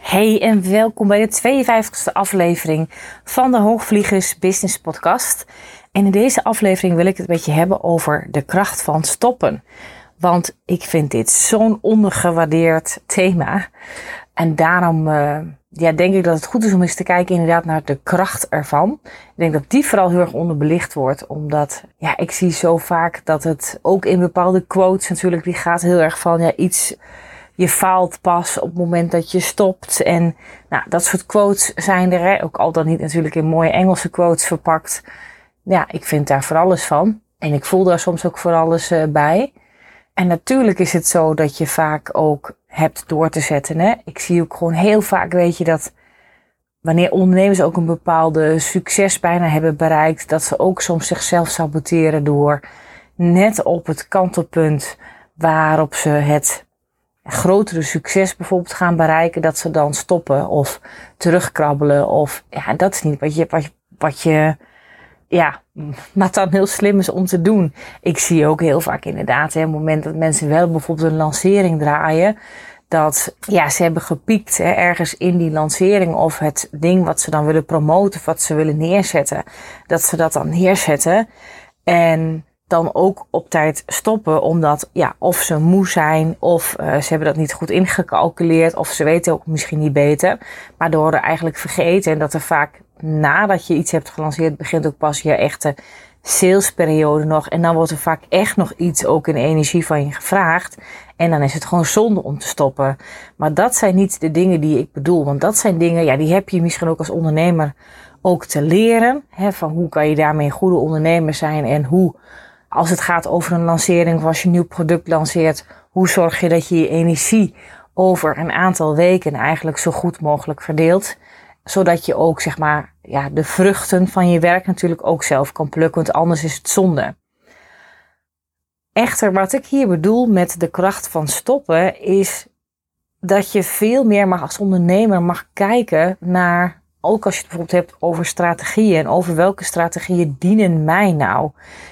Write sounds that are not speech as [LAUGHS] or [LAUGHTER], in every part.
Hey en welkom bij de 52e aflevering van de Hoogvliegers Business Podcast. En in deze aflevering wil ik het een beetje hebben over de kracht van stoppen. Want ik vind dit zo'n ondergewaardeerd thema. En daarom uh, ja, denk ik dat het goed is om eens te kijken inderdaad naar de kracht ervan. Ik denk dat die vooral heel erg onderbelicht wordt. Omdat ja, ik zie zo vaak dat het ook in bepaalde quotes natuurlijk, die gaat heel erg van ja, iets je faalt pas op het moment dat je stopt. En nou, dat soort quotes zijn er. Ook al dan niet natuurlijk in mooie Engelse quotes verpakt. Ja, ik vind daar voor alles van. En ik voel daar soms ook voor alles uh, bij. En natuurlijk is het zo dat je vaak ook hebt door te zetten. Hè? Ik zie ook gewoon heel vaak, weet je, dat wanneer ondernemers ook een bepaalde succes bijna hebben bereikt, dat ze ook soms zichzelf saboteren door net op het kantelpunt waarop ze het grotere succes bijvoorbeeld gaan bereiken, dat ze dan stoppen of terugkrabbelen. Of ja, dat is niet wat je, wat wat je ja, wat dan heel slim is om te doen. Ik zie ook heel vaak inderdaad, hè, op het moment dat mensen wel bijvoorbeeld een lancering draaien, dat ja, ze hebben gepiekt hè, ergens in die lancering of het ding wat ze dan willen promoten, of wat ze willen neerzetten, dat ze dat dan neerzetten. En dan ook op tijd stoppen, omdat ja, of ze moe zijn, of uh, ze hebben dat niet goed ingecalculeerd, of ze weten ook misschien niet beter. Maar door er eigenlijk vergeten en dat er vaak nadat je iets hebt gelanceerd, begint ook pas je echte salesperiode nog. En dan wordt er vaak echt nog iets ook in energie van je gevraagd. En dan is het gewoon zonde om te stoppen. Maar dat zijn niet de dingen die ik bedoel. Want dat zijn dingen, ja, die heb je misschien ook als ondernemer ook te leren. Hè, van hoe kan je daarmee een goede ondernemer zijn en hoe als het gaat over een lancering of als je een nieuw product lanceert, hoe zorg je dat je je energie over een aantal weken eigenlijk zo goed mogelijk verdeelt. Zodat je ook zeg maar ja, de vruchten van je werk natuurlijk ook zelf kan plukken, want anders is het zonde. Echter, wat ik hier bedoel met de kracht van stoppen, is dat je veel meer mag als ondernemer mag kijken naar ook als je het bijvoorbeeld hebt over strategieën en over welke strategieën dienen mij nou.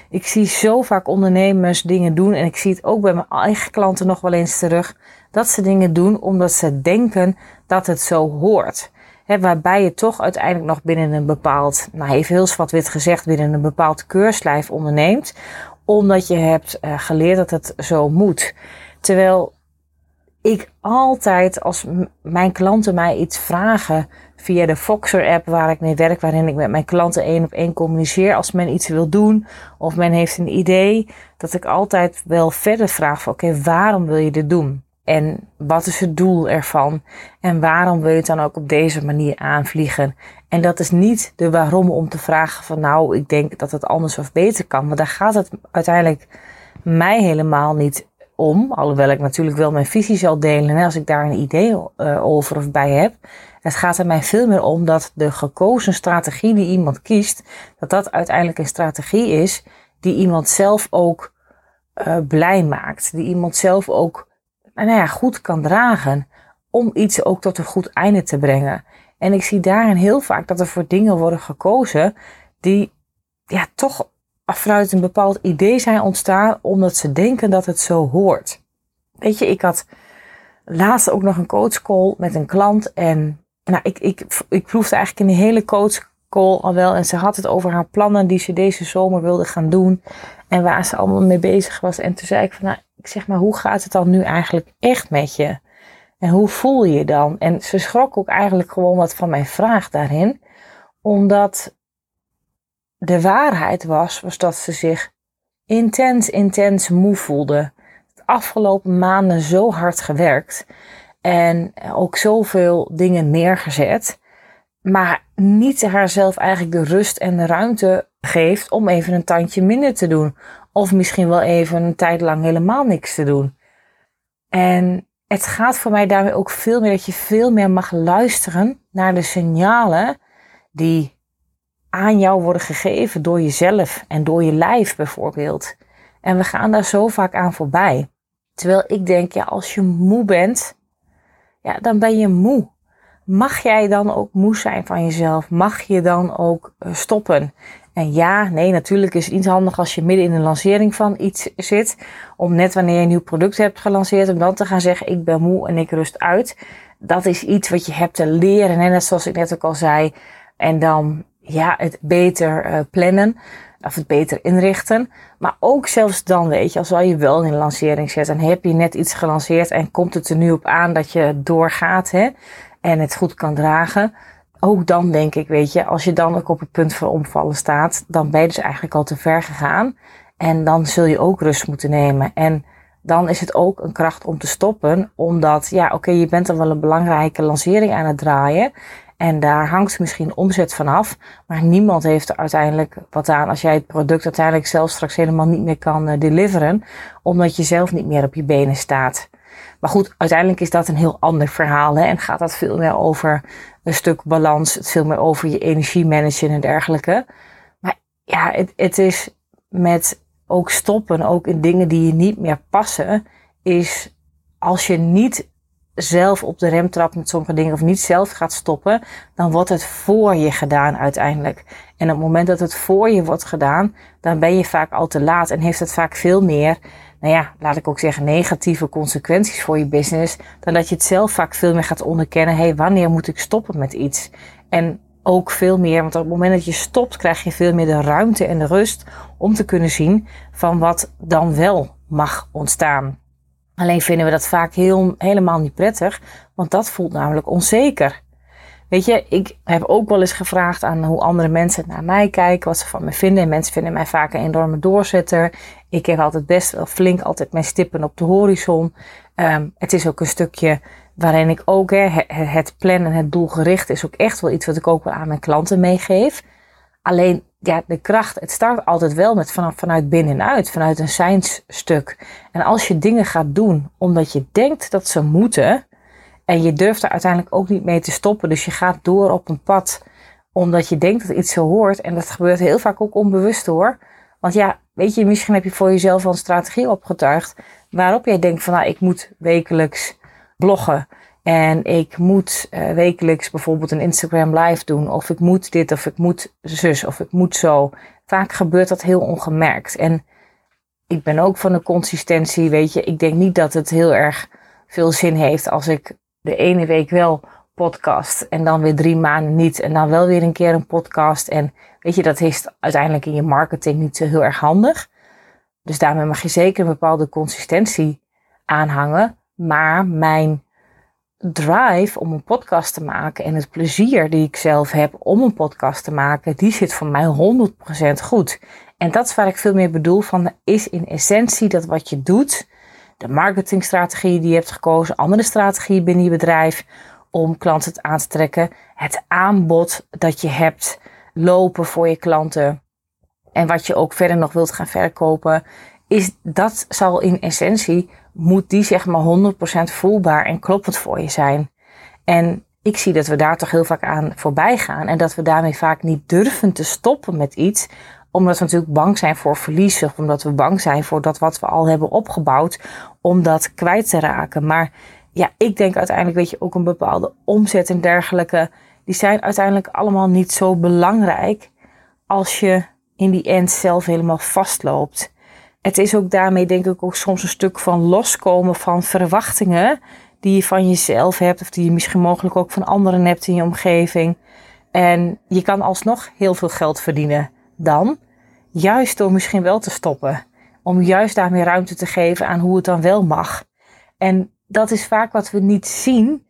Ik zie zo vaak ondernemers dingen doen en ik zie het ook bij mijn eigen klanten nog wel eens terug. Dat ze dingen doen omdat ze denken dat het zo hoort. waarbij je toch uiteindelijk nog binnen een bepaald, nou heeft heel wat wit gezegd, binnen een bepaald keurslijf onderneemt. Omdat je hebt uh, geleerd dat het zo moet. Terwijl ik altijd, als mijn klanten mij iets vragen via de Foxer app waar ik mee werk, waarin ik met mijn klanten één op één communiceer, als men iets wil doen of men heeft een idee, dat ik altijd wel verder vraag van oké, waarom wil je dit doen? En wat is het doel ervan? En waarom wil je het dan ook op deze manier aanvliegen? En dat is niet de waarom om te vragen van nou, ik denk dat het anders of beter kan. Want daar gaat het uiteindelijk mij helemaal niet om. Alhoewel ik natuurlijk wel mijn visie zal delen als ik daar een idee uh, over of bij heb. Het gaat er mij veel meer om dat de gekozen strategie die iemand kiest, dat dat uiteindelijk een strategie is die iemand zelf ook uh, blij maakt. Die iemand zelf ook nou ja, goed kan dragen om iets ook tot een goed einde te brengen. En ik zie daarin heel vaak dat er voor dingen worden gekozen die ja, toch vanuit een bepaald idee zijn ontstaan omdat ze denken dat het zo hoort. Weet je, ik had laatst ook nog een coachcall met een klant en nou, ik, ik, ik proefde eigenlijk in die hele coachcall al wel en ze had het over haar plannen die ze deze zomer wilde gaan doen en waar ze allemaal mee bezig was. En toen zei ik van, nou, ik zeg maar, hoe gaat het dan nu eigenlijk echt met je? En hoe voel je je dan? En ze schrok ook eigenlijk gewoon wat van mijn vraag daarin, omdat de waarheid was, was dat ze zich intens, intens moe voelde. De afgelopen maanden zo hard gewerkt en ook zoveel dingen neergezet. maar niet haarzelf eigenlijk de rust en de ruimte geeft om even een tandje minder te doen. Of misschien wel even een tijd lang helemaal niks te doen. En het gaat voor mij daarmee ook veel meer dat je veel meer mag luisteren naar de signalen die aan jou worden gegeven door jezelf en door je lijf bijvoorbeeld. En we gaan daar zo vaak aan voorbij. Terwijl ik denk, ja, als je moe bent, ja, dan ben je moe. Mag jij dan ook moe zijn van jezelf? Mag je dan ook eh, stoppen? En ja, nee, natuurlijk is het niet handig als je midden in een lancering van iets zit. Om net wanneer je een nieuw product hebt gelanceerd, om dan te gaan zeggen: Ik ben moe en ik rust uit. Dat is iets wat je hebt te leren. En net zoals ik net ook al zei. En dan ja, het beter uh, plannen. Of het beter inrichten. Maar ook zelfs dan, weet je, als je wel in een lancering zit en heb je net iets gelanceerd en komt het er nu op aan dat je doorgaat hè, en het goed kan dragen. Ook dan denk ik, weet je, als je dan ook op het punt van omvallen staat, dan ben je dus eigenlijk al te ver gegaan. En dan zul je ook rust moeten nemen. En dan is het ook een kracht om te stoppen, omdat, ja, oké, je bent dan wel een belangrijke lancering aan het draaien. En daar hangt misschien omzet van af. Maar niemand heeft er uiteindelijk wat aan als jij het product uiteindelijk zelf straks helemaal niet meer kan uh, deliveren. Omdat je zelf niet meer op je benen staat. Maar goed, uiteindelijk is dat een heel ander verhaal. Hè? En gaat dat veel meer over een stuk balans. Het veel meer over je energie managen en dergelijke. Maar ja, het, het is met ook stoppen, ook in dingen die je niet meer passen. Is als je niet zelf op de rem trapt met sommige dingen of niet zelf gaat stoppen, dan wordt het voor je gedaan uiteindelijk. En op het moment dat het voor je wordt gedaan, dan ben je vaak al te laat en heeft het vaak veel meer, nou ja, laat ik ook zeggen, negatieve consequenties voor je business, dan dat je het zelf vaak veel meer gaat onderkennen. Hé, hey, wanneer moet ik stoppen met iets? En ook veel meer, want op het moment dat je stopt, krijg je veel meer de ruimte en de rust om te kunnen zien van wat dan wel mag ontstaan. Alleen vinden we dat vaak heel, helemaal niet prettig, want dat voelt namelijk onzeker. Weet je, ik heb ook wel eens gevraagd aan hoe andere mensen naar mij kijken, wat ze van me vinden. En mensen vinden mij vaak een enorme doorzetter. Ik heb altijd best wel flink altijd mijn stippen op de horizon. Um, het is ook een stukje waarin ik ook, hè, het plannen, het doelgericht is ook echt wel iets wat ik ook wel aan mijn klanten meegeef. Alleen ja, de kracht, het start altijd wel met vanuit binnenuit, vanuit een zijnsstuk. En als je dingen gaat doen omdat je denkt dat ze moeten, en je durft er uiteindelijk ook niet mee te stoppen, dus je gaat door op een pad omdat je denkt dat iets zo hoort, en dat gebeurt heel vaak ook onbewust hoor. Want ja, weet je, misschien heb je voor jezelf al een strategie opgetuigd waarop jij denkt van nou, ik moet wekelijks bloggen. En ik moet uh, wekelijks bijvoorbeeld een Instagram live doen. Of ik moet dit, of ik moet zus, of ik moet zo. Vaak gebeurt dat heel ongemerkt. En ik ben ook van de consistentie, weet je. Ik denk niet dat het heel erg veel zin heeft als ik de ene week wel podcast en dan weer drie maanden niet. En dan wel weer een keer een podcast. En weet je, dat is uiteindelijk in je marketing niet zo heel erg handig. Dus daarmee mag je zeker een bepaalde consistentie aanhangen. Maar mijn drive om een podcast te maken en het plezier die ik zelf heb om een podcast te maken, die zit voor mij 100% goed. En dat is waar ik veel meer bedoel van, is in essentie dat wat je doet, de marketingstrategie die je hebt gekozen, andere strategieën binnen je bedrijf om klanten aan te trekken, het aanbod dat je hebt lopen voor je klanten en wat je ook verder nog wilt gaan verkopen, is dat zal in essentie moet die zeg maar 100% voelbaar en kloppend voor je zijn. En ik zie dat we daar toch heel vaak aan voorbij gaan en dat we daarmee vaak niet durven te stoppen met iets, omdat we natuurlijk bang zijn voor verlies of omdat we bang zijn voor dat wat we al hebben opgebouwd, om dat kwijt te raken. Maar ja, ik denk uiteindelijk, weet je, ook een bepaalde omzet en dergelijke, die zijn uiteindelijk allemaal niet zo belangrijk als je in die end zelf helemaal vastloopt het is ook daarmee denk ik ook soms een stuk van loskomen van verwachtingen die je van jezelf hebt of die je misschien mogelijk ook van anderen hebt in je omgeving. En je kan alsnog heel veel geld verdienen dan, juist door misschien wel te stoppen. Om juist daarmee ruimte te geven aan hoe het dan wel mag. En dat is vaak wat we niet zien,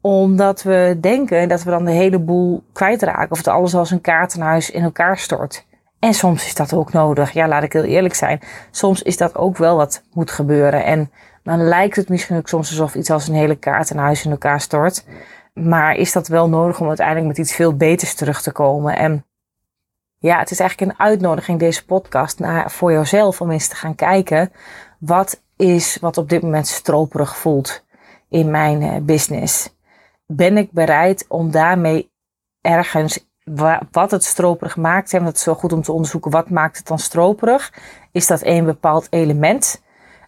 omdat we denken dat we dan de hele boel kwijtraken. Of dat alles als een kaartenhuis in elkaar stort. En soms is dat ook nodig. Ja, laat ik heel eerlijk zijn. Soms is dat ook wel wat moet gebeuren. En dan lijkt het misschien ook soms alsof iets als een hele kaart in huis in elkaar stort. maar is dat wel nodig om uiteindelijk met iets veel beters terug te komen? En ja, het is eigenlijk een uitnodiging, deze podcast, naar, voor jouzelf om eens te gaan kijken. Wat is wat op dit moment stroperig voelt in mijn uh, business? Ben ik bereid om daarmee ergens wat het stroperig maakt? En dat is zo goed om te onderzoeken. Wat maakt het dan stroperig? Is dat één bepaald element?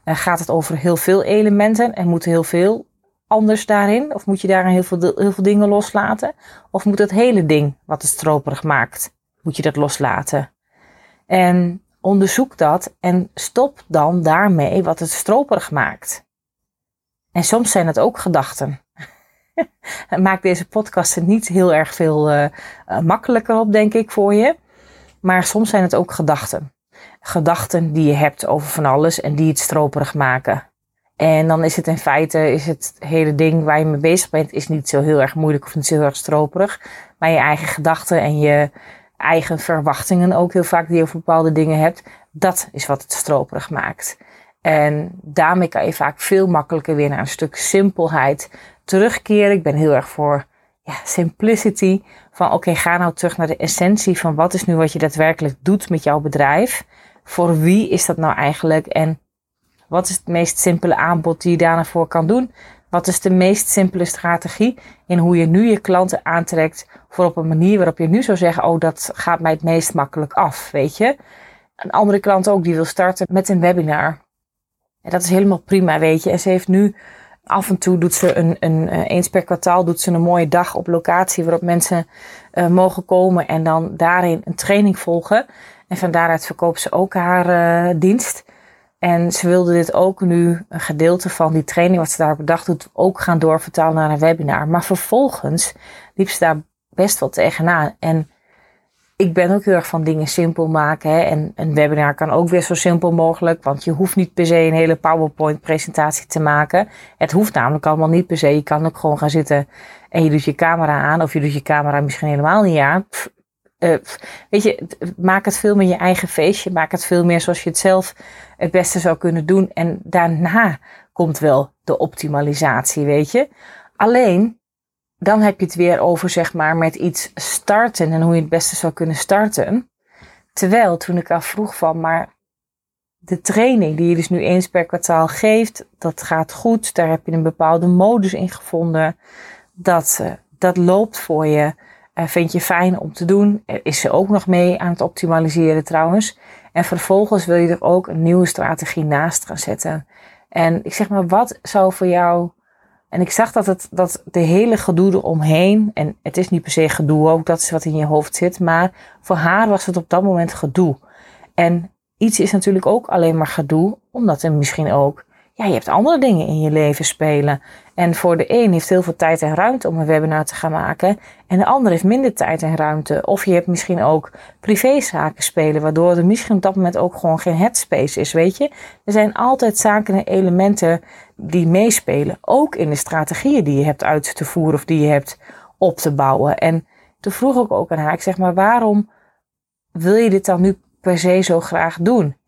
Uh, gaat het over heel veel elementen en moet heel veel anders daarin? Of moet je daarin heel veel, heel veel dingen loslaten? Of moet het hele ding wat het stroperig maakt, moet je dat loslaten? En onderzoek dat en stop dan daarmee wat het stroperig maakt. En soms zijn het ook gedachten. [LAUGHS] Maak deze podcast er niet heel erg veel uh, makkelijker op, denk ik, voor je. Maar soms zijn het ook gedachten. Gedachten die je hebt over van alles en die het stroperig maken. En dan is het in feite, is het hele ding waar je mee bezig bent, is niet zo heel erg moeilijk of niet zo heel erg stroperig. Maar je eigen gedachten en je eigen verwachtingen ook heel vaak die je over bepaalde dingen hebt, dat is wat het stroperig maakt. En daarmee kan je vaak veel makkelijker weer naar een stuk simpelheid terugkeren. Ik ben heel erg voor ja, simplicity. Van oké, ga nou terug naar de essentie van wat is nu wat je daadwerkelijk doet met jouw bedrijf. Voor wie is dat nou eigenlijk? En wat is het meest simpele aanbod die je daarvoor kan doen? Wat is de meest simpele strategie in hoe je nu je klanten aantrekt voor op een manier waarop je nu zou zeggen, oh dat gaat mij het meest makkelijk af, weet je? Een andere klant ook die wil starten met een webinar. En dat is helemaal prima, weet je. En ze heeft nu af en toe doet ze een, een eh, eens per kwartaal doet ze een mooie dag op locatie waarop mensen uh, mogen komen en dan daarin een training volgen. En van daaruit verkoopt ze ook haar uh, dienst. En ze wilde dit ook nu, een gedeelte van die training wat ze daar bedacht doet, ook gaan doorvertalen naar een webinar. Maar vervolgens liep ze daar best wel tegenaan. En ik ben ook heel erg van dingen simpel maken. Hè. En een webinar kan ook weer zo simpel mogelijk. Want je hoeft niet per se een hele PowerPoint presentatie te maken. Het hoeft namelijk allemaal niet per se. Je kan ook gewoon gaan zitten en je doet je camera aan. Of je doet je camera misschien helemaal niet aan. Uh, weet je, maak het veel meer je eigen feestje. Maak het veel meer zoals je het zelf het beste zou kunnen doen. En daarna komt wel de optimalisatie, weet je. Alleen, dan heb je het weer over, zeg maar, met iets starten en hoe je het beste zou kunnen starten. Terwijl toen ik al vroeg van, maar de training die je dus nu eens per kwartaal geeft, dat gaat goed. Daar heb je een bepaalde modus in gevonden. Dat, uh, dat loopt voor je. Uh, vind je fijn om te doen. Is ze ook nog mee aan het optimaliseren trouwens. En vervolgens wil je er ook een nieuwe strategie naast gaan zetten. En ik zeg maar, wat zou voor jou en ik zag dat, het, dat de hele gedoe eromheen, en het is niet per se gedoe ook, dat is wat in je hoofd zit, maar voor haar was het op dat moment gedoe. En iets is natuurlijk ook alleen maar gedoe, omdat er misschien ook ja, je hebt andere dingen in je leven spelen. En voor de een heeft heel veel tijd en ruimte om een webinar te gaan maken. En de ander heeft minder tijd en ruimte. Of je hebt misschien ook privézaken spelen, waardoor er misschien op dat moment ook gewoon geen headspace is, weet je. Er zijn altijd zaken en elementen die meespelen. Ook in de strategieën die je hebt uit te voeren of die je hebt op te bouwen. En toen vroeg ik ook aan haar, ik zeg maar, waarom wil je dit dan nu per se zo graag doen?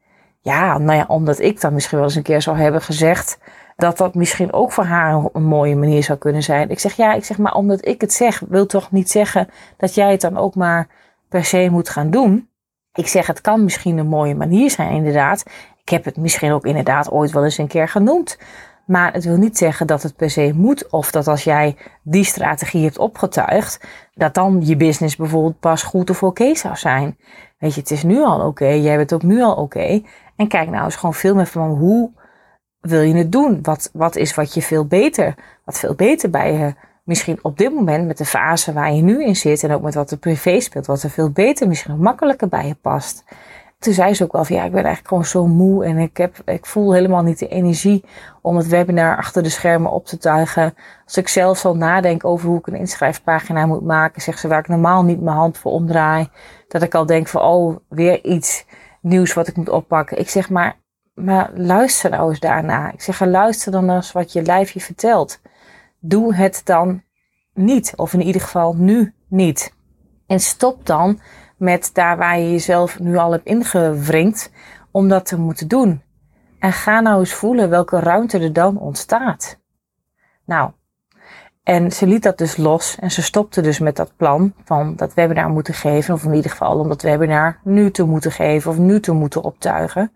Ja, nou ja, omdat ik dan misschien wel eens een keer zou hebben gezegd dat dat misschien ook voor haar een mooie manier zou kunnen zijn. Ik zeg ja, ik zeg maar omdat ik het zeg, wil toch niet zeggen dat jij het dan ook maar per se moet gaan doen. Ik zeg het kan misschien een mooie manier zijn inderdaad. Ik heb het misschien ook inderdaad ooit wel eens een keer genoemd. Maar het wil niet zeggen dat het per se moet. Of dat als jij die strategie hebt opgetuigd, dat dan je business bijvoorbeeld pas goed of oké zou zijn. Weet je, het is nu al oké. jij bent ook nu al oké. En kijk nou eens gewoon veel meer van hoe wil je het doen? Wat, wat is wat je veel beter, wat veel beter bij je misschien op dit moment met de fase waar je nu in zit en ook met wat er privé speelt, wat er veel beter, misschien makkelijker bij je past. Toen zei ze ook wel van ja, ik ben eigenlijk gewoon zo moe en ik, heb, ik voel helemaal niet de energie om het webinar achter de schermen op te tuigen. Als ik zelf zal nadenken over hoe ik een inschrijfpagina moet maken, zegt ze waar ik normaal niet mijn hand voor omdraai, dat ik al denk van oh, weer iets nieuws wat ik moet oppakken. Ik zeg maar, maar luister nou eens daarna. Ik zeg, luister dan eens wat je lijf je vertelt. Doe het dan niet, of in ieder geval nu niet. En stop dan met daar waar je jezelf nu al hebt ingewringd om dat te moeten doen. En ga nou eens voelen welke ruimte er dan ontstaat. Nou, En ze liet dat dus los en ze stopte dus met dat plan van dat webinar moeten geven. Of in ieder geval om dat webinar nu te moeten geven of nu te moeten optuigen.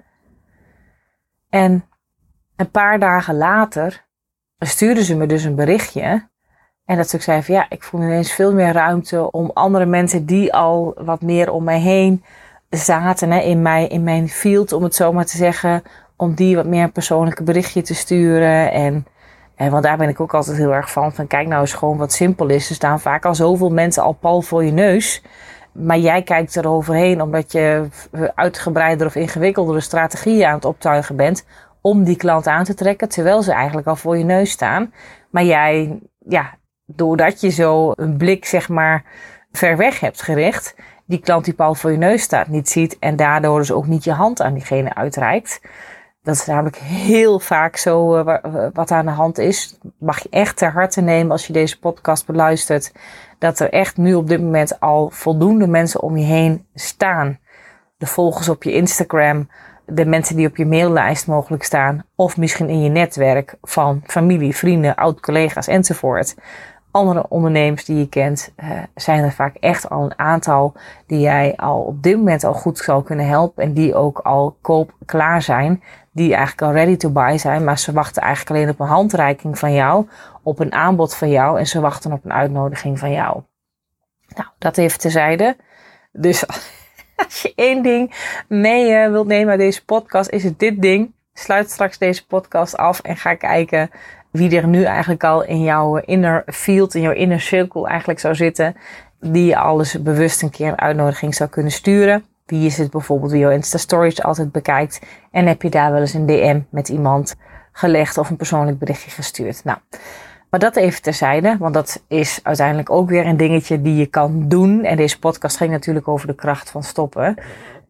En een paar dagen later stuurde ze me dus een berichtje. En dat ze zei van ja, ik voel ineens veel meer ruimte om andere mensen die al wat meer om mij heen zaten hè, in, mij, in mijn field, om het zo maar te zeggen, om die wat meer een persoonlijke berichtje te sturen. En, en want daar ben ik ook altijd heel erg van. Van kijk nou eens gewoon wat simpel is. Er staan vaak al zoveel mensen al pal voor je neus. Maar jij kijkt er overheen omdat je uitgebreider of ingewikkeldere strategieën aan het optuigen bent om die klant aan te trekken, terwijl ze eigenlijk al voor je neus staan. Maar jij, ja, doordat je zo een blik zeg maar ver weg hebt gericht, die klant die pal voor je neus staat niet ziet en daardoor dus ook niet je hand aan diegene uitreikt. Dat is namelijk heel vaak zo uh, wat aan de hand is. Mag je echt ter harte nemen als je deze podcast beluistert. Dat er echt nu op dit moment al voldoende mensen om je heen staan. De volgers op je Instagram, de mensen die op je maillijst mogelijk staan. Of misschien in je netwerk van familie, vrienden, oud-collega's enzovoort andere ondernemers die je kent, uh, zijn er vaak echt al een aantal die jij al op dit moment al goed zou kunnen helpen en die ook al koop klaar zijn, die eigenlijk al ready to buy zijn, maar ze wachten eigenlijk alleen op een handreiking van jou, op een aanbod van jou en ze wachten op een uitnodiging van jou. Nou, dat even terzijde. Dus [LAUGHS] als je één ding mee uh, wilt nemen uit deze podcast, is het dit ding. Sluit straks deze podcast af en ga kijken wie er nu eigenlijk al in jouw inner field, in jouw inner circle eigenlijk zou zitten, die je alles bewust een keer een uitnodiging zou kunnen sturen. Wie is het bijvoorbeeld wie jouw Insta Stories altijd bekijkt en heb je daar wel eens een DM met iemand gelegd of een persoonlijk berichtje gestuurd. Nou, maar dat even terzijde, want dat is uiteindelijk ook weer een dingetje die je kan doen. En deze podcast ging natuurlijk over de kracht van stoppen.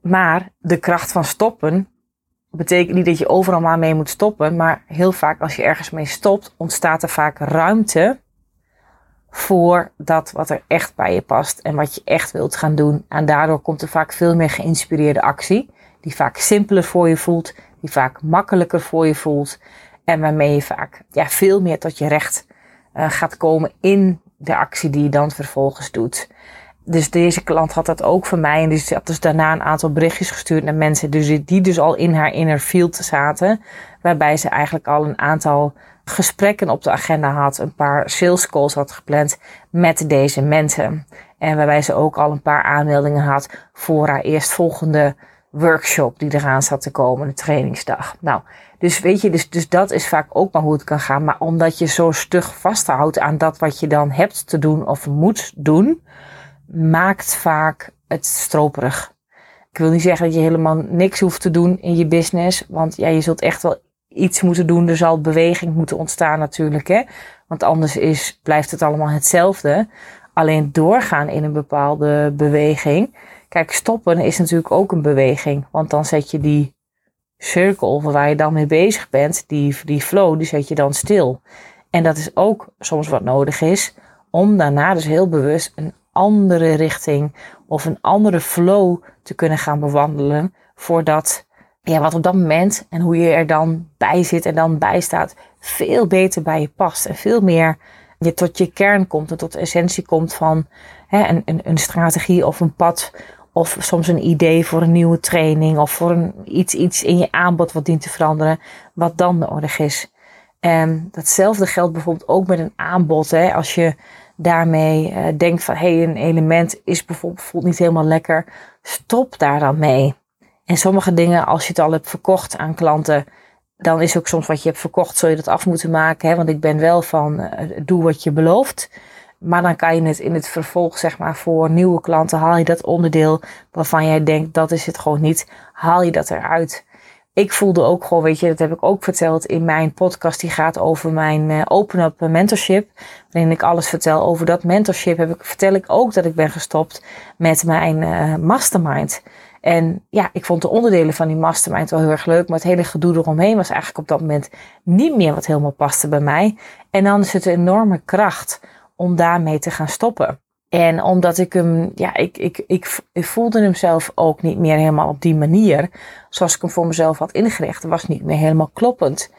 Maar de kracht van stoppen betekent niet dat je overal maar mee moet stoppen, maar heel vaak als je ergens mee stopt, ontstaat er vaak ruimte voor dat wat er echt bij je past en wat je echt wilt gaan doen. En daardoor komt er vaak veel meer geïnspireerde actie, die vaak simpeler voor je voelt, die vaak makkelijker voor je voelt en waarmee je vaak ja, veel meer tot je recht uh, gaat komen in de actie die je dan vervolgens doet dus deze klant had dat ook van mij. En die had dus daarna een aantal berichtjes gestuurd naar mensen dus die dus al in haar inner field zaten. Waarbij ze eigenlijk al een aantal gesprekken op de agenda had. Een paar sales calls had gepland met deze mensen. En waarbij ze ook al een paar aanmeldingen had voor haar eerstvolgende workshop die eraan zat te komen, de trainingsdag. Nou, dus weet je, dus, dus dat is vaak ook maar hoe het kan gaan. Maar omdat je zo stug vasthoudt aan dat wat je dan hebt te doen of moet doen, maakt vaak het stroperig. Ik wil niet zeggen dat je helemaal niks hoeft te doen in je business. Want ja, je zult echt wel iets moeten doen. Er zal beweging moeten ontstaan natuurlijk. Hè? Want anders is, blijft het allemaal hetzelfde. Alleen doorgaan in een bepaalde beweging. Kijk, stoppen is natuurlijk ook een beweging. Want dan zet je die cirkel waar je dan mee bezig bent, die, die flow, die zet je dan stil. En dat is ook soms wat nodig is om daarna dus heel bewust een andere richting of een andere flow te kunnen gaan bewandelen. Voordat ja, wat op dat moment en hoe je er dan bij zit en dan bij staat, veel beter bij je past. En veel meer je tot je kern komt en tot de essentie komt van hè, een, een, strategie of een pad. Of soms een idee voor een nieuwe training of voor een, iets, iets in je aanbod wat dient te veranderen, wat dan nodig is. En datzelfde geldt bijvoorbeeld ook met een aanbod. Hè. Als je daarmee uh, denkt van hé, hey, een element is bijvoorbeeld niet helemaal lekker, stop daar dan mee. En sommige dingen, als je het al hebt verkocht aan klanten, dan is ook soms wat je hebt verkocht, zul je dat af moeten maken. Hè? Want ik ben wel van uh, doe wat je belooft. Maar dan kan je het in het vervolg, zeg maar, voor nieuwe klanten, haal je dat onderdeel waarvan jij denkt dat is het gewoon niet, haal je dat eruit ik voelde ook gewoon, weet je, dat heb ik ook verteld in mijn podcast die gaat over mijn uh, Open Up Mentorship. Waarin ik alles vertel over dat mentorship. Heb ik, vertel ik ook dat ik ben gestopt met mijn uh, mastermind. En ja, ik vond de onderdelen van die mastermind wel heel erg leuk. Maar het hele gedoe eromheen was eigenlijk op dat moment niet meer wat helemaal paste bij mij. En dan is het een enorme kracht om daarmee te gaan stoppen. En omdat ik hem, ja, ik, ik, ik, ik, voelde hem zelf ook niet meer helemaal op die manier. Zoals ik hem voor mezelf had ingericht. was niet meer helemaal kloppend.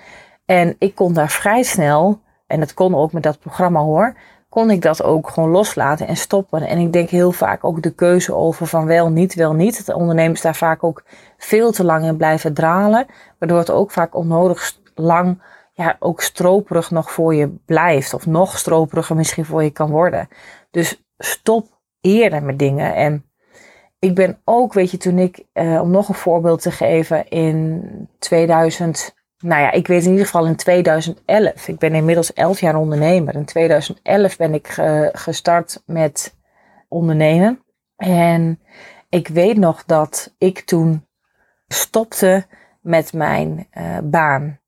En ik kon daar vrij snel en dat kon ook met dat programma hoor, kon ik dat ook gewoon loslaten en stoppen. En ik denk heel vaak ook de keuze over van wel, niet, wel, niet. De ondernemers daar vaak ook veel te lang in blijven dralen, waardoor het ook vaak onnodig lang, ja, ook stroperig nog voor je blijft. Of nog stroperiger misschien voor je kan worden. Dus stop eerder met dingen. En ik ben ook, weet je, toen ik, eh, om nog een voorbeeld te geven, in 2000, nou ja, ik weet in ieder geval in 2011. Ik ben inmiddels 11 jaar ondernemer. In 2011 ben ik gestart met ondernemen. En ik weet nog dat ik toen stopte met mijn uh, baan.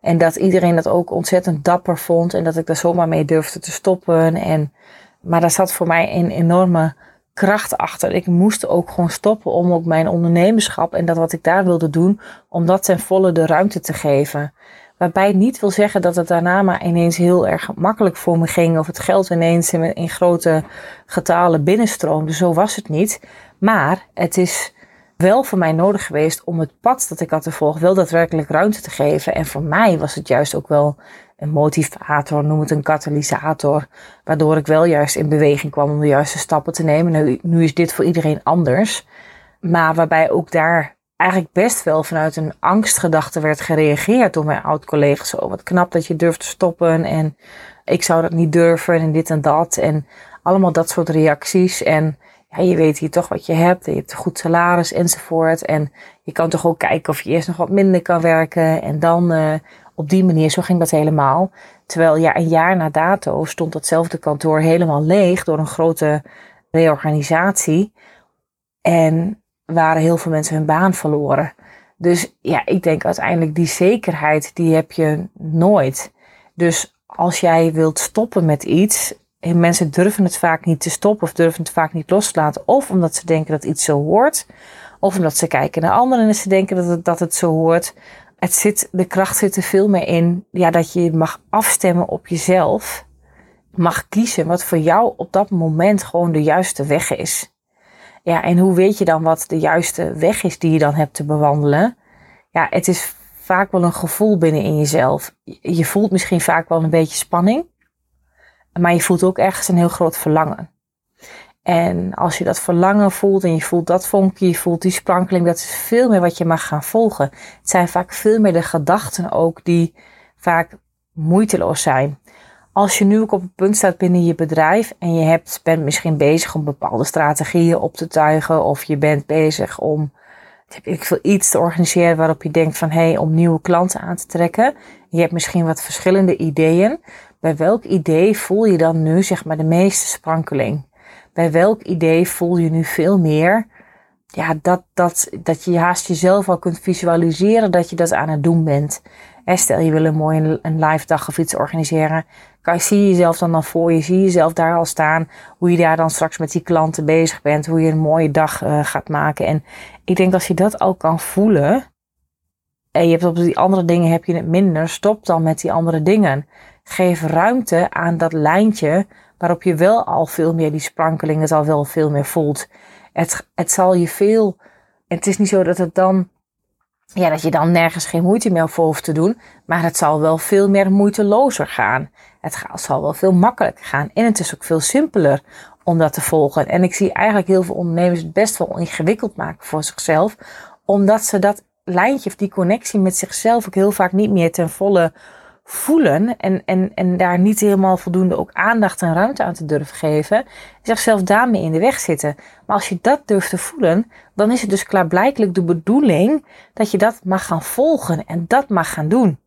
En dat iedereen dat ook ontzettend dapper vond. En dat ik daar zomaar mee durfde te stoppen. En, maar daar zat voor mij een enorme kracht achter. Ik moest ook gewoon stoppen om ook mijn ondernemerschap en dat wat ik daar wilde doen, om dat ten volle de ruimte te geven. Waarbij het niet wil zeggen dat het daarna maar ineens heel erg makkelijk voor me ging. Of het geld ineens in, grote getalen binnenstroomde. Zo was het niet. Maar het is wel voor mij nodig geweest om het pad dat ik had te volgen wel daadwerkelijk ruimte te geven. En voor mij was het juist ook wel een motivator, noem het een katalysator. Waardoor ik wel juist in beweging kwam om de juiste stappen te nemen. Nu, nu is dit voor iedereen anders. Maar waarbij ook daar eigenlijk best wel vanuit een angstgedachte werd gereageerd door mijn oud-collega's. Zo, wat knap dat je durft te stoppen en ik zou dat niet durven en dit en dat. En allemaal dat soort reacties. En ja, je weet hier toch wat je hebt. Je hebt een goed salaris enzovoort. En je kan toch ook kijken of je eerst nog wat minder kan werken. En dan uh, op die manier, zo ging dat helemaal. Terwijl ja, een jaar na dato stond datzelfde kantoor helemaal leeg door een grote reorganisatie. En waren heel veel mensen hun baan verloren. Dus ja, ik denk uiteindelijk die zekerheid, die heb je nooit. Dus als jij wilt stoppen met iets, en mensen durven het vaak niet te stoppen of durven het vaak niet los te laten. Of omdat ze denken dat iets zo hoort. Of omdat ze kijken naar anderen en ze denken dat dat het zo hoort. Het zit, de kracht zit er veel meer in ja, dat je mag afstemmen op jezelf. Mag kiezen wat voor jou op dat moment gewoon de juiste weg is. Ja, en hoe weet je dan wat de juiste weg is die je dan hebt te bewandelen? Ja, het is vaak wel een gevoel binnen in jezelf. Je voelt misschien vaak wel een beetje spanning. Maar je voelt ook ergens een heel groot verlangen. En als je dat verlangen voelt en je voelt dat vonkje, je voelt die sprankeling, dat is veel meer wat je mag gaan volgen. Het zijn vaak veel meer de gedachten ook die vaak moeiteloos zijn. Als je nu ook op een punt staat binnen je bedrijf en je hebt, bent misschien bezig om bepaalde strategieën op te tuigen of je bent bezig om ik veel, iets te organiseren waarop je denkt van hé, hey, om nieuwe klanten aan te trekken. Je hebt misschien wat verschillende ideeën. Bij welk idee voel je dan nu zeg maar de meeste sprankeling? Bij welk idee voel je nu veel meer ja, dat, dat, dat je haast jezelf al kunt visualiseren dat je dat aan het doen bent? stel je wil een mooie een live dag of iets organiseren. Kan, zie je jezelf dan dan voor je? Zie je jezelf daar al staan? Hoe je daar dan straks met die klanten bezig bent? Hoe je een mooie dag uh, gaat maken? En ik denk als je dat al kan voelen. En je hebt op die andere dingen heb je het minder. Stop dan met die andere dingen. Geef ruimte aan dat lijntje waarop je wel al veel meer die sprankeling, het al wel veel meer voelt. Het, het zal je veel. Het is niet zo dat het dan ja, dat je dan nergens geen moeite meer voor hoeft te doen. Maar het zal wel veel meer moeitelozer gaan. Het zal wel veel makkelijker gaan. En het is ook veel simpeler om dat te volgen. En ik zie eigenlijk heel veel ondernemers het best wel ingewikkeld maken voor zichzelf. Omdat ze dat lijntje of die connectie met zichzelf ook heel vaak niet meer ten volle voelen en, en, en daar niet helemaal voldoende ook aandacht en ruimte aan te durven geven, zichzelf daarmee in de weg zitten. Maar als je dat durft te voelen, dan is het dus klaarblijkelijk de bedoeling dat je dat mag gaan volgen en dat mag gaan doen.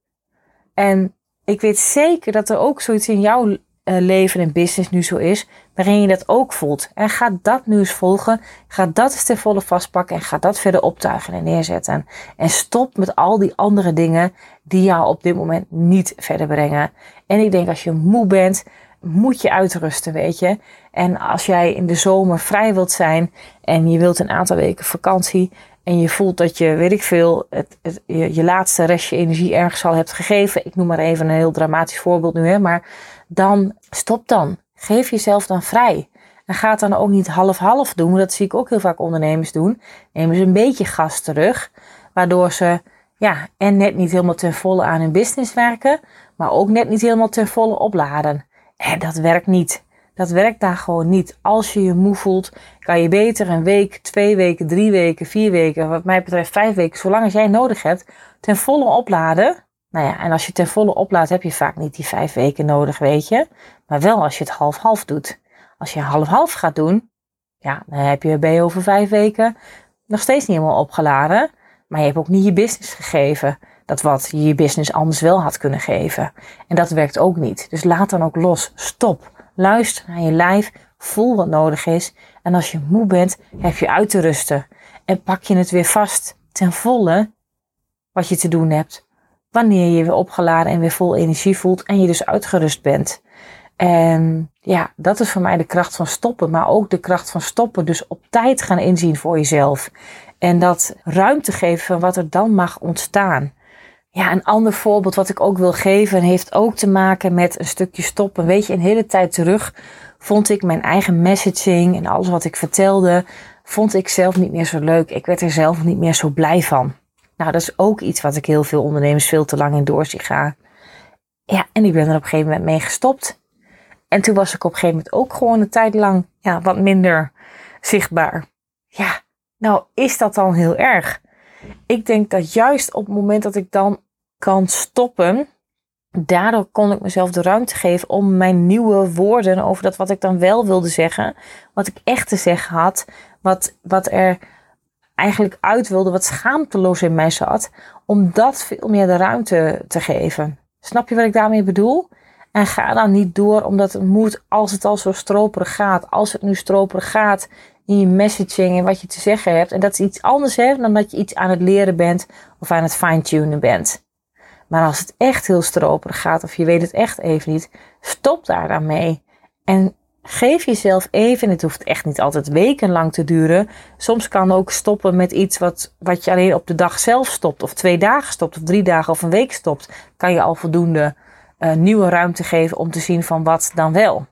En ik weet zeker dat er ook zoiets in jouw uh, leven en business nu zo is, waarin je dat ook voelt. En ga dat nu eens volgen. Ga dat eens ten volle vastpakken en ga dat verder optuigen en neerzetten. En stop met al die andere dingen die jou op dit moment niet verder brengen. En ik denk als je moe bent, moet je uitrusten, weet je. En als jij in de zomer vrij wilt zijn en je wilt een aantal weken vakantie en je voelt dat je, weet ik veel, het, je laatste restje energie ergens al hebt gegeven. Ik noem maar even een heel dramatisch voorbeeld nu, hè, maar dan stop dan. Geef jezelf dan vrij. En ga het dan ook niet half-half doen. Dat zie ik ook heel vaak ondernemers doen. Nemen ze een beetje gas terug. Waardoor ze ja, en net niet helemaal ten volle aan hun business werken. maar ook net niet helemaal ten volle opladen. En dat werkt niet. Dat werkt daar gewoon niet. Als je je moe voelt, kan je beter een week, twee weken, drie weken, vier weken, wat mij betreft vijf weken, zolang als jij nodig hebt, ten volle opladen. Nou ja, en als je ten volle oplaadt, heb je vaak niet die vijf weken nodig, weet je. Maar wel als je het half-half doet. Als je half-half gaat doen, ja, dan heb je, ben je over vijf weken nog steeds niet helemaal opgeladen. Maar je hebt ook niet je business gegeven. Dat wat je je business anders wel had kunnen geven. En dat werkt ook niet. Dus laat dan ook los. Stop. Luister naar je lijf. Voel wat nodig is. En als je moe bent, heb je uit te rusten. En pak je het weer vast ten volle wat je te doen hebt. Wanneer je je weer opgeladen en weer vol energie voelt en je dus uitgerust bent. En ja, dat is voor mij de kracht van stoppen, maar ook de kracht van stoppen. Dus op tijd gaan inzien voor jezelf. En dat ruimte geven van wat er dan mag ontstaan. Ja, een ander voorbeeld wat ik ook wil geven heeft ook te maken met een stukje stoppen. Weet je, een hele tijd terug vond ik mijn eigen messaging en alles wat ik vertelde, vond ik zelf niet meer zo leuk. Ik werd er zelf niet meer zo blij van. Nou, dat is ook iets wat ik heel veel ondernemers veel te lang in door gaan. Ja, en ik ben er op een gegeven moment mee gestopt. En toen was ik op een gegeven moment ook gewoon een tijd lang ja, wat minder zichtbaar. Ja, nou is dat dan heel erg? Ik denk dat juist op het moment dat ik dan kan stoppen, daardoor kon ik mezelf de ruimte geven om mijn nieuwe woorden over dat wat ik dan wel wilde zeggen, wat ik echt te zeggen had, wat, wat er eigenlijk uit wilde, wat schaamteloos in mij zat, om dat veel meer de ruimte te geven. Snap je wat ik daarmee bedoel? En ga dan niet door omdat het moet als het al zo stroperig gaat. Als het nu stroperig gaat in je messaging en wat je te zeggen hebt. En dat is iets anders dan dat je iets aan het leren bent of aan het fine-tunen bent. Maar als het echt heel stroperig gaat of je weet het echt even niet, stop daar dan mee. En geef jezelf even, het hoeft echt niet altijd wekenlang te duren. Soms kan ook stoppen met iets wat, wat je alleen op de dag zelf stopt, of twee dagen stopt, of drie dagen of een week stopt. Kan je al voldoende uh, nieuwe ruimte geven om te zien van wat dan wel.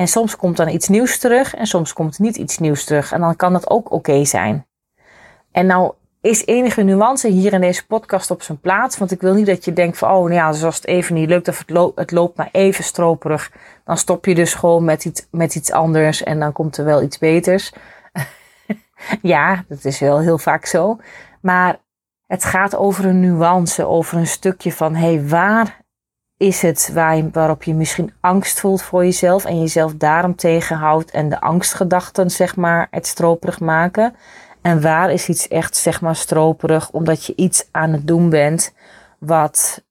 En soms komt dan iets nieuws terug en soms komt niet iets nieuws terug. En dan kan dat ook oké zijn. En nou is enige nuance hier in deze podcast op zijn plaats. Want ik wil niet dat je denkt van, oh nou ja, dus als het even niet lukt of het, loopt, het loopt maar even stroperig. Dan stop je dus gewoon met iets, met iets anders en dan komt er wel iets beters. [LAUGHS] ja, dat is wel heel vaak zo. Maar het gaat over een nuance, over een stukje van, hé, hey, waar is het waar waarop je misschien angst voelt voor jezelf en jezelf daarom tegenhoudt en de angstgedachten, zeg maar, het stroperig maken? En waar is iets echt, zeg maar, stroperig omdat je iets aan het doen bent wat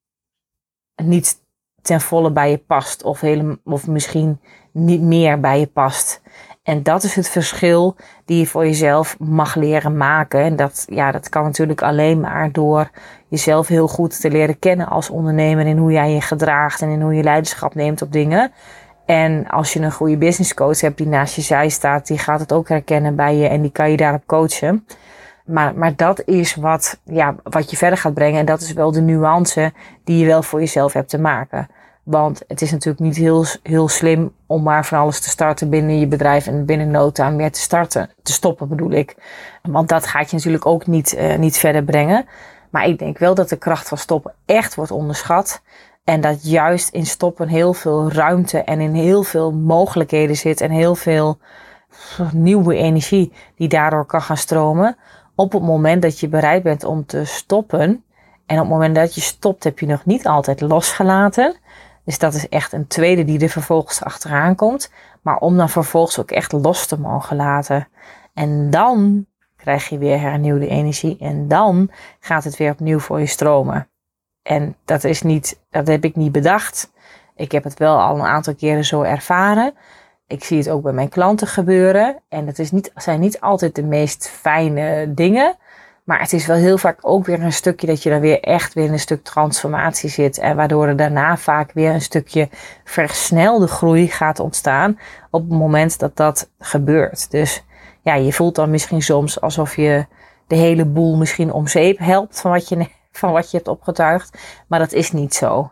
niet ten volle bij je past of, of misschien niet meer bij je past? En dat is het verschil die je voor jezelf mag leren maken. En dat, ja, dat kan natuurlijk alleen maar door jezelf heel goed te leren kennen als ondernemer. In hoe jij je gedraagt en in hoe je leiderschap neemt op dingen. En als je een goede business coach hebt die naast je zij staat, die gaat het ook herkennen bij je en die kan je daarop coachen. Maar, maar dat is wat, ja, wat je verder gaat brengen. En dat is wel de nuance die je wel voor jezelf hebt te maken. Want het is natuurlijk niet heel, heel slim om maar van alles te starten binnen je bedrijf en binnen no time weer te starten. Te stoppen bedoel ik. Want dat gaat je natuurlijk ook niet, uh, niet verder brengen. Maar ik denk wel dat de kracht van stoppen echt wordt onderschat. En dat juist in stoppen heel veel ruimte en in heel veel mogelijkheden zit. En heel veel nieuwe energie die daardoor kan gaan stromen. Op het moment dat je bereid bent om te stoppen. En op het moment dat je stopt heb je nog niet altijd losgelaten. Dus dat is echt een tweede die er vervolgens achteraan komt. Maar om dan vervolgens ook echt los te mogen laten. En dan krijg je weer hernieuwde energie. En dan gaat het weer opnieuw voor je stromen. En dat is niet, dat heb ik niet bedacht. Ik heb het wel al een aantal keren zo ervaren. Ik zie het ook bij mijn klanten gebeuren. En het is niet, zijn niet altijd de meest fijne dingen. Maar het is wel heel vaak ook weer een stukje dat je dan weer echt weer in een stuk transformatie zit. En waardoor er daarna vaak weer een stukje versnelde groei gaat ontstaan. Op het moment dat dat gebeurt. Dus ja, je voelt dan misschien soms alsof je de hele boel misschien om zeep helpt van wat je, [LAUGHS] van wat je hebt opgetuigd. Maar dat is niet zo.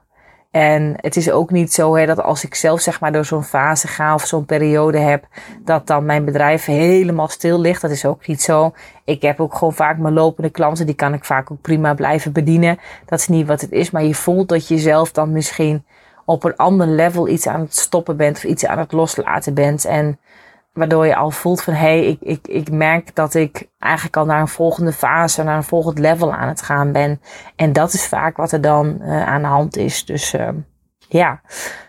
En het is ook niet zo hè, dat als ik zelf zeg maar door zo'n fase ga of zo'n periode heb, dat dan mijn bedrijf helemaal stil ligt. Dat is ook niet zo. Ik heb ook gewoon vaak mijn lopende klanten, die kan ik vaak ook prima blijven bedienen. Dat is niet wat het is, maar je voelt dat je zelf dan misschien op een ander level iets aan het stoppen bent of iets aan het loslaten bent. En waardoor je al voelt van hé, hey, ik, ik, ik merk dat ik eigenlijk al naar een volgende fase, naar een volgend level aan het gaan ben. En dat is vaak wat er dan uh, aan de hand is. Dus uh, ja.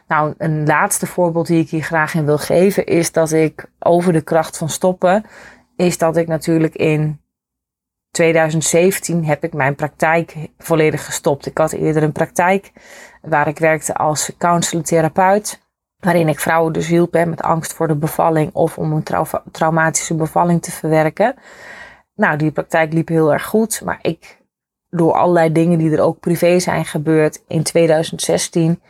Nou, een laatste voorbeeld die ik hier graag in wil geven is dat ik over de kracht van stoppen, is dat ik natuurlijk in 2017 heb ik mijn praktijk volledig gestopt. Ik had eerder een praktijk waar ik werkte als counselor-therapeut. Waarin ik vrouwen dus hielp met angst voor de bevalling of om een traumatische bevalling te verwerken. Nou, die praktijk liep heel erg goed. Maar ik, door allerlei dingen die er ook privé zijn gebeurd in 2016,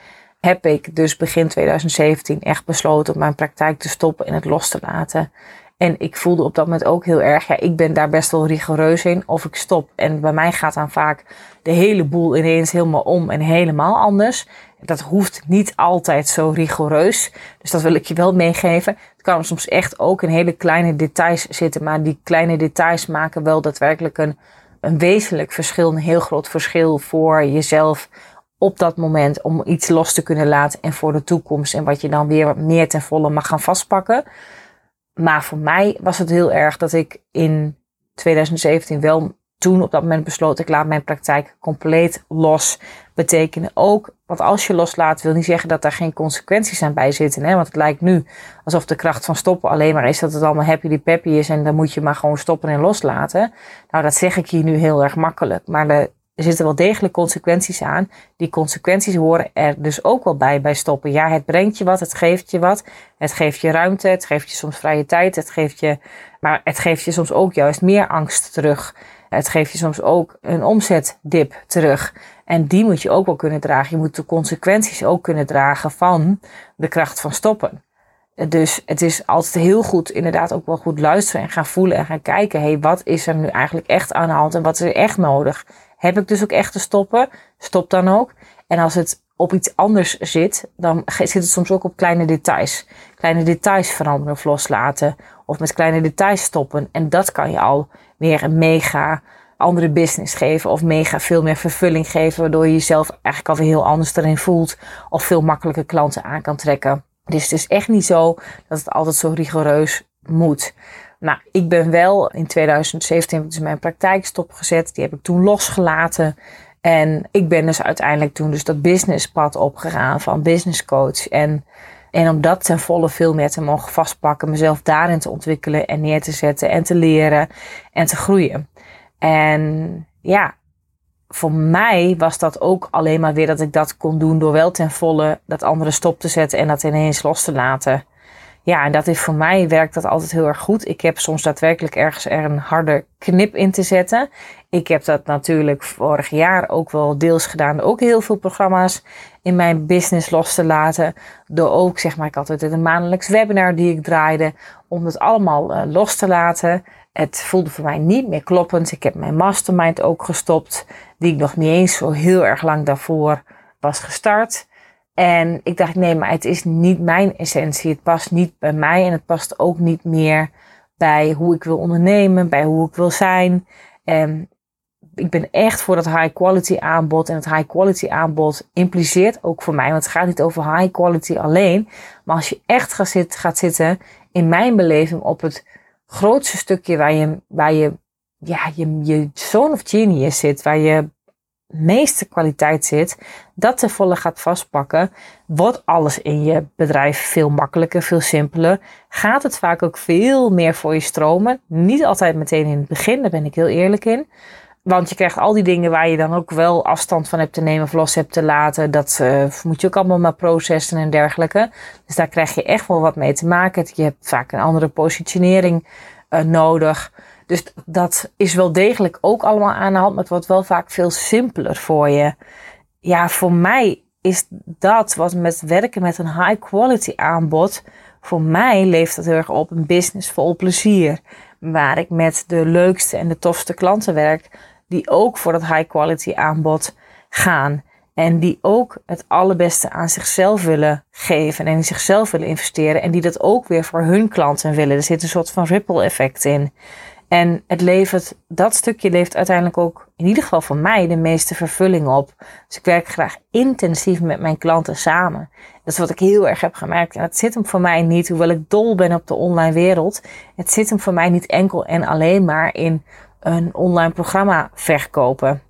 heb ik dus begin 2017 echt besloten om mijn praktijk te stoppen en het los te laten. En ik voelde op dat moment ook heel erg, ja, ik ben daar best wel rigoureus in of ik stop. En bij mij gaat dan vaak de hele boel ineens helemaal om en helemaal anders. Dat hoeft niet altijd zo rigoureus. Dus dat wil ik je wel meegeven. Het kan soms echt ook in hele kleine details zitten. Maar die kleine details maken wel daadwerkelijk een, een wezenlijk verschil. Een heel groot verschil voor jezelf op dat moment. Om iets los te kunnen laten en voor de toekomst. En wat je dan weer meer ten volle mag gaan vastpakken. Maar voor mij was het heel erg dat ik in 2017 wel toen op dat moment besloot ik laat mijn praktijk compleet los. Betekenen ook, want als je loslaat wil niet zeggen dat daar geen consequenties aan bij zitten. Hè? Want het lijkt nu alsof de kracht van stoppen alleen maar is dat het allemaal happy peppy is en dan moet je maar gewoon stoppen en loslaten. Nou, dat zeg ik hier nu heel erg makkelijk. Maar er zitten wel degelijk consequenties aan. Die consequenties horen er dus ook wel bij bij stoppen. Ja, het brengt je wat, het geeft je wat. Het geeft je ruimte, het geeft je soms vrije tijd, het geeft je, maar het geeft je soms ook juist meer angst terug. Het geeft je soms ook een omzetdip terug. En die moet je ook wel kunnen dragen. Je moet de consequenties ook kunnen dragen van de kracht van stoppen. Dus het is altijd heel goed, inderdaad ook wel goed luisteren en gaan voelen en gaan kijken. hey, wat is er nu eigenlijk echt aan de hand en wat is er echt nodig? Heb ik dus ook echt te stoppen? Stop dan ook. En als het op iets anders zit, dan zit het soms ook op kleine details. Kleine details veranderen of loslaten. Of met kleine details stoppen. En dat kan je al weer een mega andere business geven. Of mega veel meer vervulling geven. Waardoor je jezelf eigenlijk alweer heel anders erin voelt. Of veel makkelijker klanten aan kan trekken. Dus het is echt niet zo dat het altijd zo rigoureus moet. Nou, ik ben wel in 2017 dus mijn praktijk stopgezet. Die heb ik toen losgelaten. En ik ben dus uiteindelijk toen dus dat businesspad opgegaan van business coach. En, en om dat ten volle veel meer te mogen vastpakken, mezelf daarin te ontwikkelen en neer te zetten en te leren en te groeien. En ja, voor mij was dat ook alleen maar weer dat ik dat kon doen door wel ten volle dat andere stop te zetten en dat ineens los te laten. Ja, en dat is voor mij werkt dat altijd heel erg goed. Ik heb soms daadwerkelijk ergens er een harde knip in te zetten. Ik heb dat natuurlijk vorig jaar ook wel deels gedaan. Ook heel veel programma's in mijn business los te laten. Door ook, zeg maar, ik had altijd een maandelijks webinar die ik draaide. Om het allemaal uh, los te laten. Het voelde voor mij niet meer kloppend. Ik heb mijn mastermind ook gestopt. Die ik nog niet eens zo heel erg lang daarvoor was gestart. En ik dacht, nee, maar het is niet mijn essentie. Het past niet bij mij en het past ook niet meer bij hoe ik wil ondernemen, bij hoe ik wil zijn. En ik ben echt voor dat high quality aanbod. En het high quality aanbod impliceert ook voor mij, want het gaat niet over high quality alleen. Maar als je echt gaat, zitten, gaat zitten, in mijn beleving, op het grootste stukje waar je, waar je, ja, je, je zone of genius zit, waar je meeste kwaliteit zit, dat te volle gaat vastpakken, wordt alles in je bedrijf veel makkelijker, veel simpeler. Gaat het vaak ook veel meer voor je stromen. Niet altijd meteen in het begin, daar ben ik heel eerlijk in. Want je krijgt al die dingen waar je dan ook wel afstand van hebt te nemen of los hebt te laten. Dat uh, moet je ook allemaal maar processen en dergelijke. Dus daar krijg je echt wel wat mee te maken. Je hebt vaak een andere positionering uh, nodig. Dus dat is wel degelijk ook allemaal aan de hand, maar het wordt wel vaak veel simpeler voor je. Ja, voor mij is dat wat met werken met een high quality aanbod, voor mij leeft dat heel erg op een business vol plezier. Waar ik met de leukste en de tofste klanten werk, die ook voor dat high quality aanbod gaan. En die ook het allerbeste aan zichzelf willen geven en in zichzelf willen investeren. En die dat ook weer voor hun klanten willen. Er zit een soort van ripple effect in. En het levert, dat stukje levert uiteindelijk ook, in ieder geval voor mij, de meeste vervulling op. Dus ik werk graag intensief met mijn klanten samen. Dat is wat ik heel erg heb gemerkt. En het zit hem voor mij niet, hoewel ik dol ben op de online wereld. Het zit hem voor mij niet enkel en alleen maar in een online programma verkopen.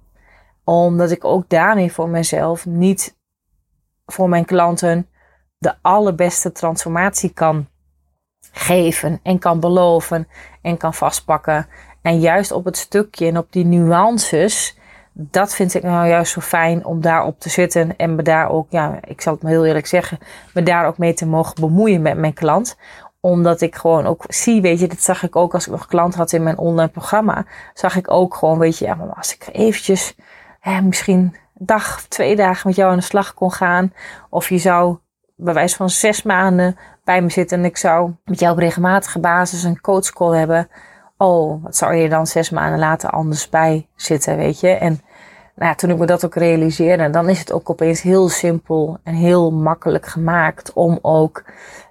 Omdat ik ook daarmee voor mezelf niet voor mijn klanten de allerbeste transformatie kan geven en kan beloven en kan vastpakken. En juist op het stukje en op die nuances, dat vind ik nou juist zo fijn om daarop te zitten en me daar ook, ja, ik zal het maar heel eerlijk zeggen, me daar ook mee te mogen bemoeien met mijn klant omdat ik gewoon ook zie, weet je, dat zag ik ook als ik nog klant had in mijn online programma. Zag ik ook gewoon, weet je, als ik eventjes hè, misschien een dag, twee dagen met jou aan de slag kon gaan. Of je zou bij wijze van zes maanden bij me zitten en ik zou met jou op regelmatige basis een coachcall hebben. Oh, wat zou je dan zes maanden later anders bij zitten, weet je? En nou toen ik me dat ook realiseerde, dan is het ook opeens heel simpel en heel makkelijk gemaakt om ook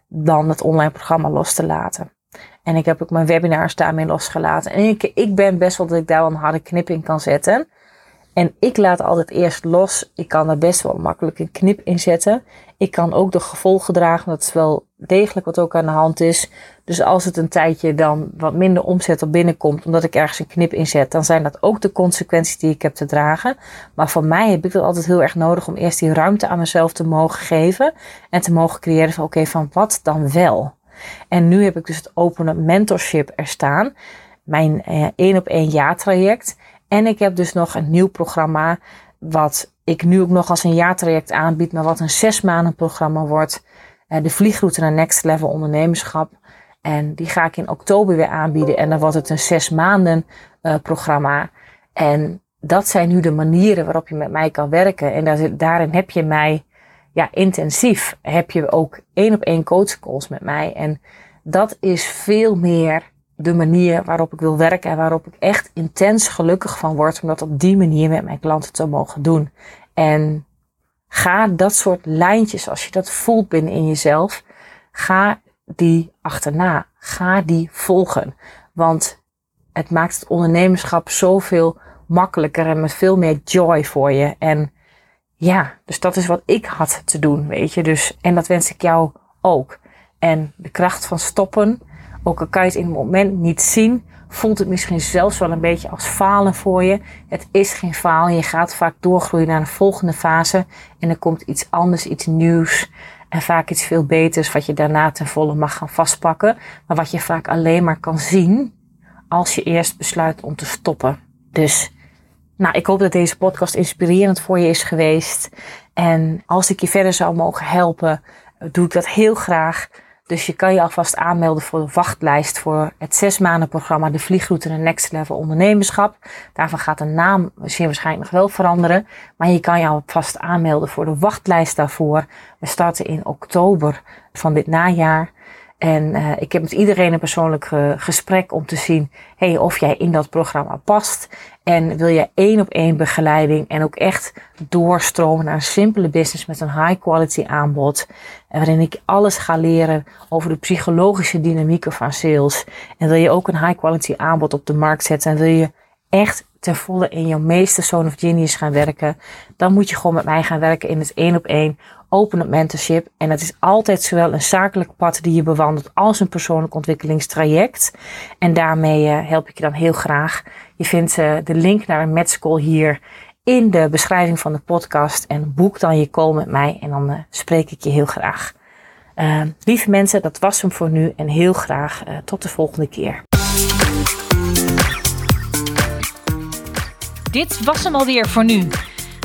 dan het online programma los te laten. En ik heb ook mijn webinars daarmee losgelaten. En ik, ik ben best wel dat ik daar wel een harde knip in kan zetten. En ik laat altijd eerst los. Ik kan er best wel makkelijk een knip in zetten. Ik kan ook de gevolgen dragen. Dat is wel degelijk wat ook aan de hand is. Dus als het een tijdje dan wat minder omzet op binnenkomt, omdat ik ergens een knip inzet, dan zijn dat ook de consequenties die ik heb te dragen. Maar voor mij heb ik dat altijd heel erg nodig om eerst die ruimte aan mezelf te mogen geven en te mogen creëren van oké, van wat dan wel? En nu heb ik dus het openen mentorship er staan. Mijn eh, één op één jaartraject. En ik heb dus nog een nieuw programma wat ik nu ook nog als een jaartraject aanbied, maar wat een zes maanden programma wordt. Uh, de vliegroute naar Next Level Ondernemerschap. En die ga ik in oktober weer aanbieden. En dan wordt het een zes maanden uh, programma. En dat zijn nu de manieren waarop je met mij kan werken. En daar, daarin heb je mij ja, intensief. Heb je ook één op één coachcalls met mij. En dat is veel meer de manier waarop ik wil werken en waarop ik echt intens gelukkig van word om dat op die manier met mijn klanten te mogen doen. En ga dat soort lijntjes, als je dat voelt binnen in jezelf, ga die achterna. Ga die volgen. Want het maakt het ondernemerschap zoveel makkelijker en met veel meer joy voor je. En ja, dus dat is wat ik had te doen, weet je. Dus, en dat wens ik jou ook. En de kracht van stoppen, ook al kan je het in het moment niet zien, voelt het misschien zelfs wel een beetje als falen voor je. Het is geen falen. Je gaat vaak doorgroeien naar de volgende fase. En er komt iets anders, iets nieuws. En vaak iets veel beters wat je daarna ten volle mag gaan vastpakken. Maar wat je vaak alleen maar kan zien als je eerst besluit om te stoppen. Dus nou, ik hoop dat deze podcast inspirerend voor je is geweest. En als ik je verder zou mogen helpen, doe ik dat heel graag. Dus je kan je alvast aanmelden voor de wachtlijst voor het zes maanden programma De Vliegroute naar Next Level Ondernemerschap. Daarvan gaat de naam zeer waarschijnlijk nog wel veranderen. Maar je kan je alvast aanmelden voor de wachtlijst daarvoor. We starten in oktober van dit najaar. En uh, ik heb met iedereen een persoonlijk uh, gesprek om te zien hey, of jij in dat programma past. En wil je één op één begeleiding en ook echt doorstromen naar een simpele business met een high quality aanbod. Waarin ik alles ga leren over de psychologische dynamieken van sales. En wil je ook een high quality aanbod op de markt zetten en wil je echt ten volle in jouw meeste zone of genius gaan werken, dan moet je gewoon met mij gaan werken in het één op één open mentorship. En het is altijd zowel een zakelijk pad die je bewandelt als een persoonlijk ontwikkelingstraject. En daarmee uh, help ik je dan heel graag. Je vindt uh, de link naar een matchcall hier in de beschrijving van de podcast. En boek dan je call met mij en dan uh, spreek ik je heel graag. lieve mensen, dat was hem voor nu en heel graag tot de volgende keer. Dit was hem alweer voor nu.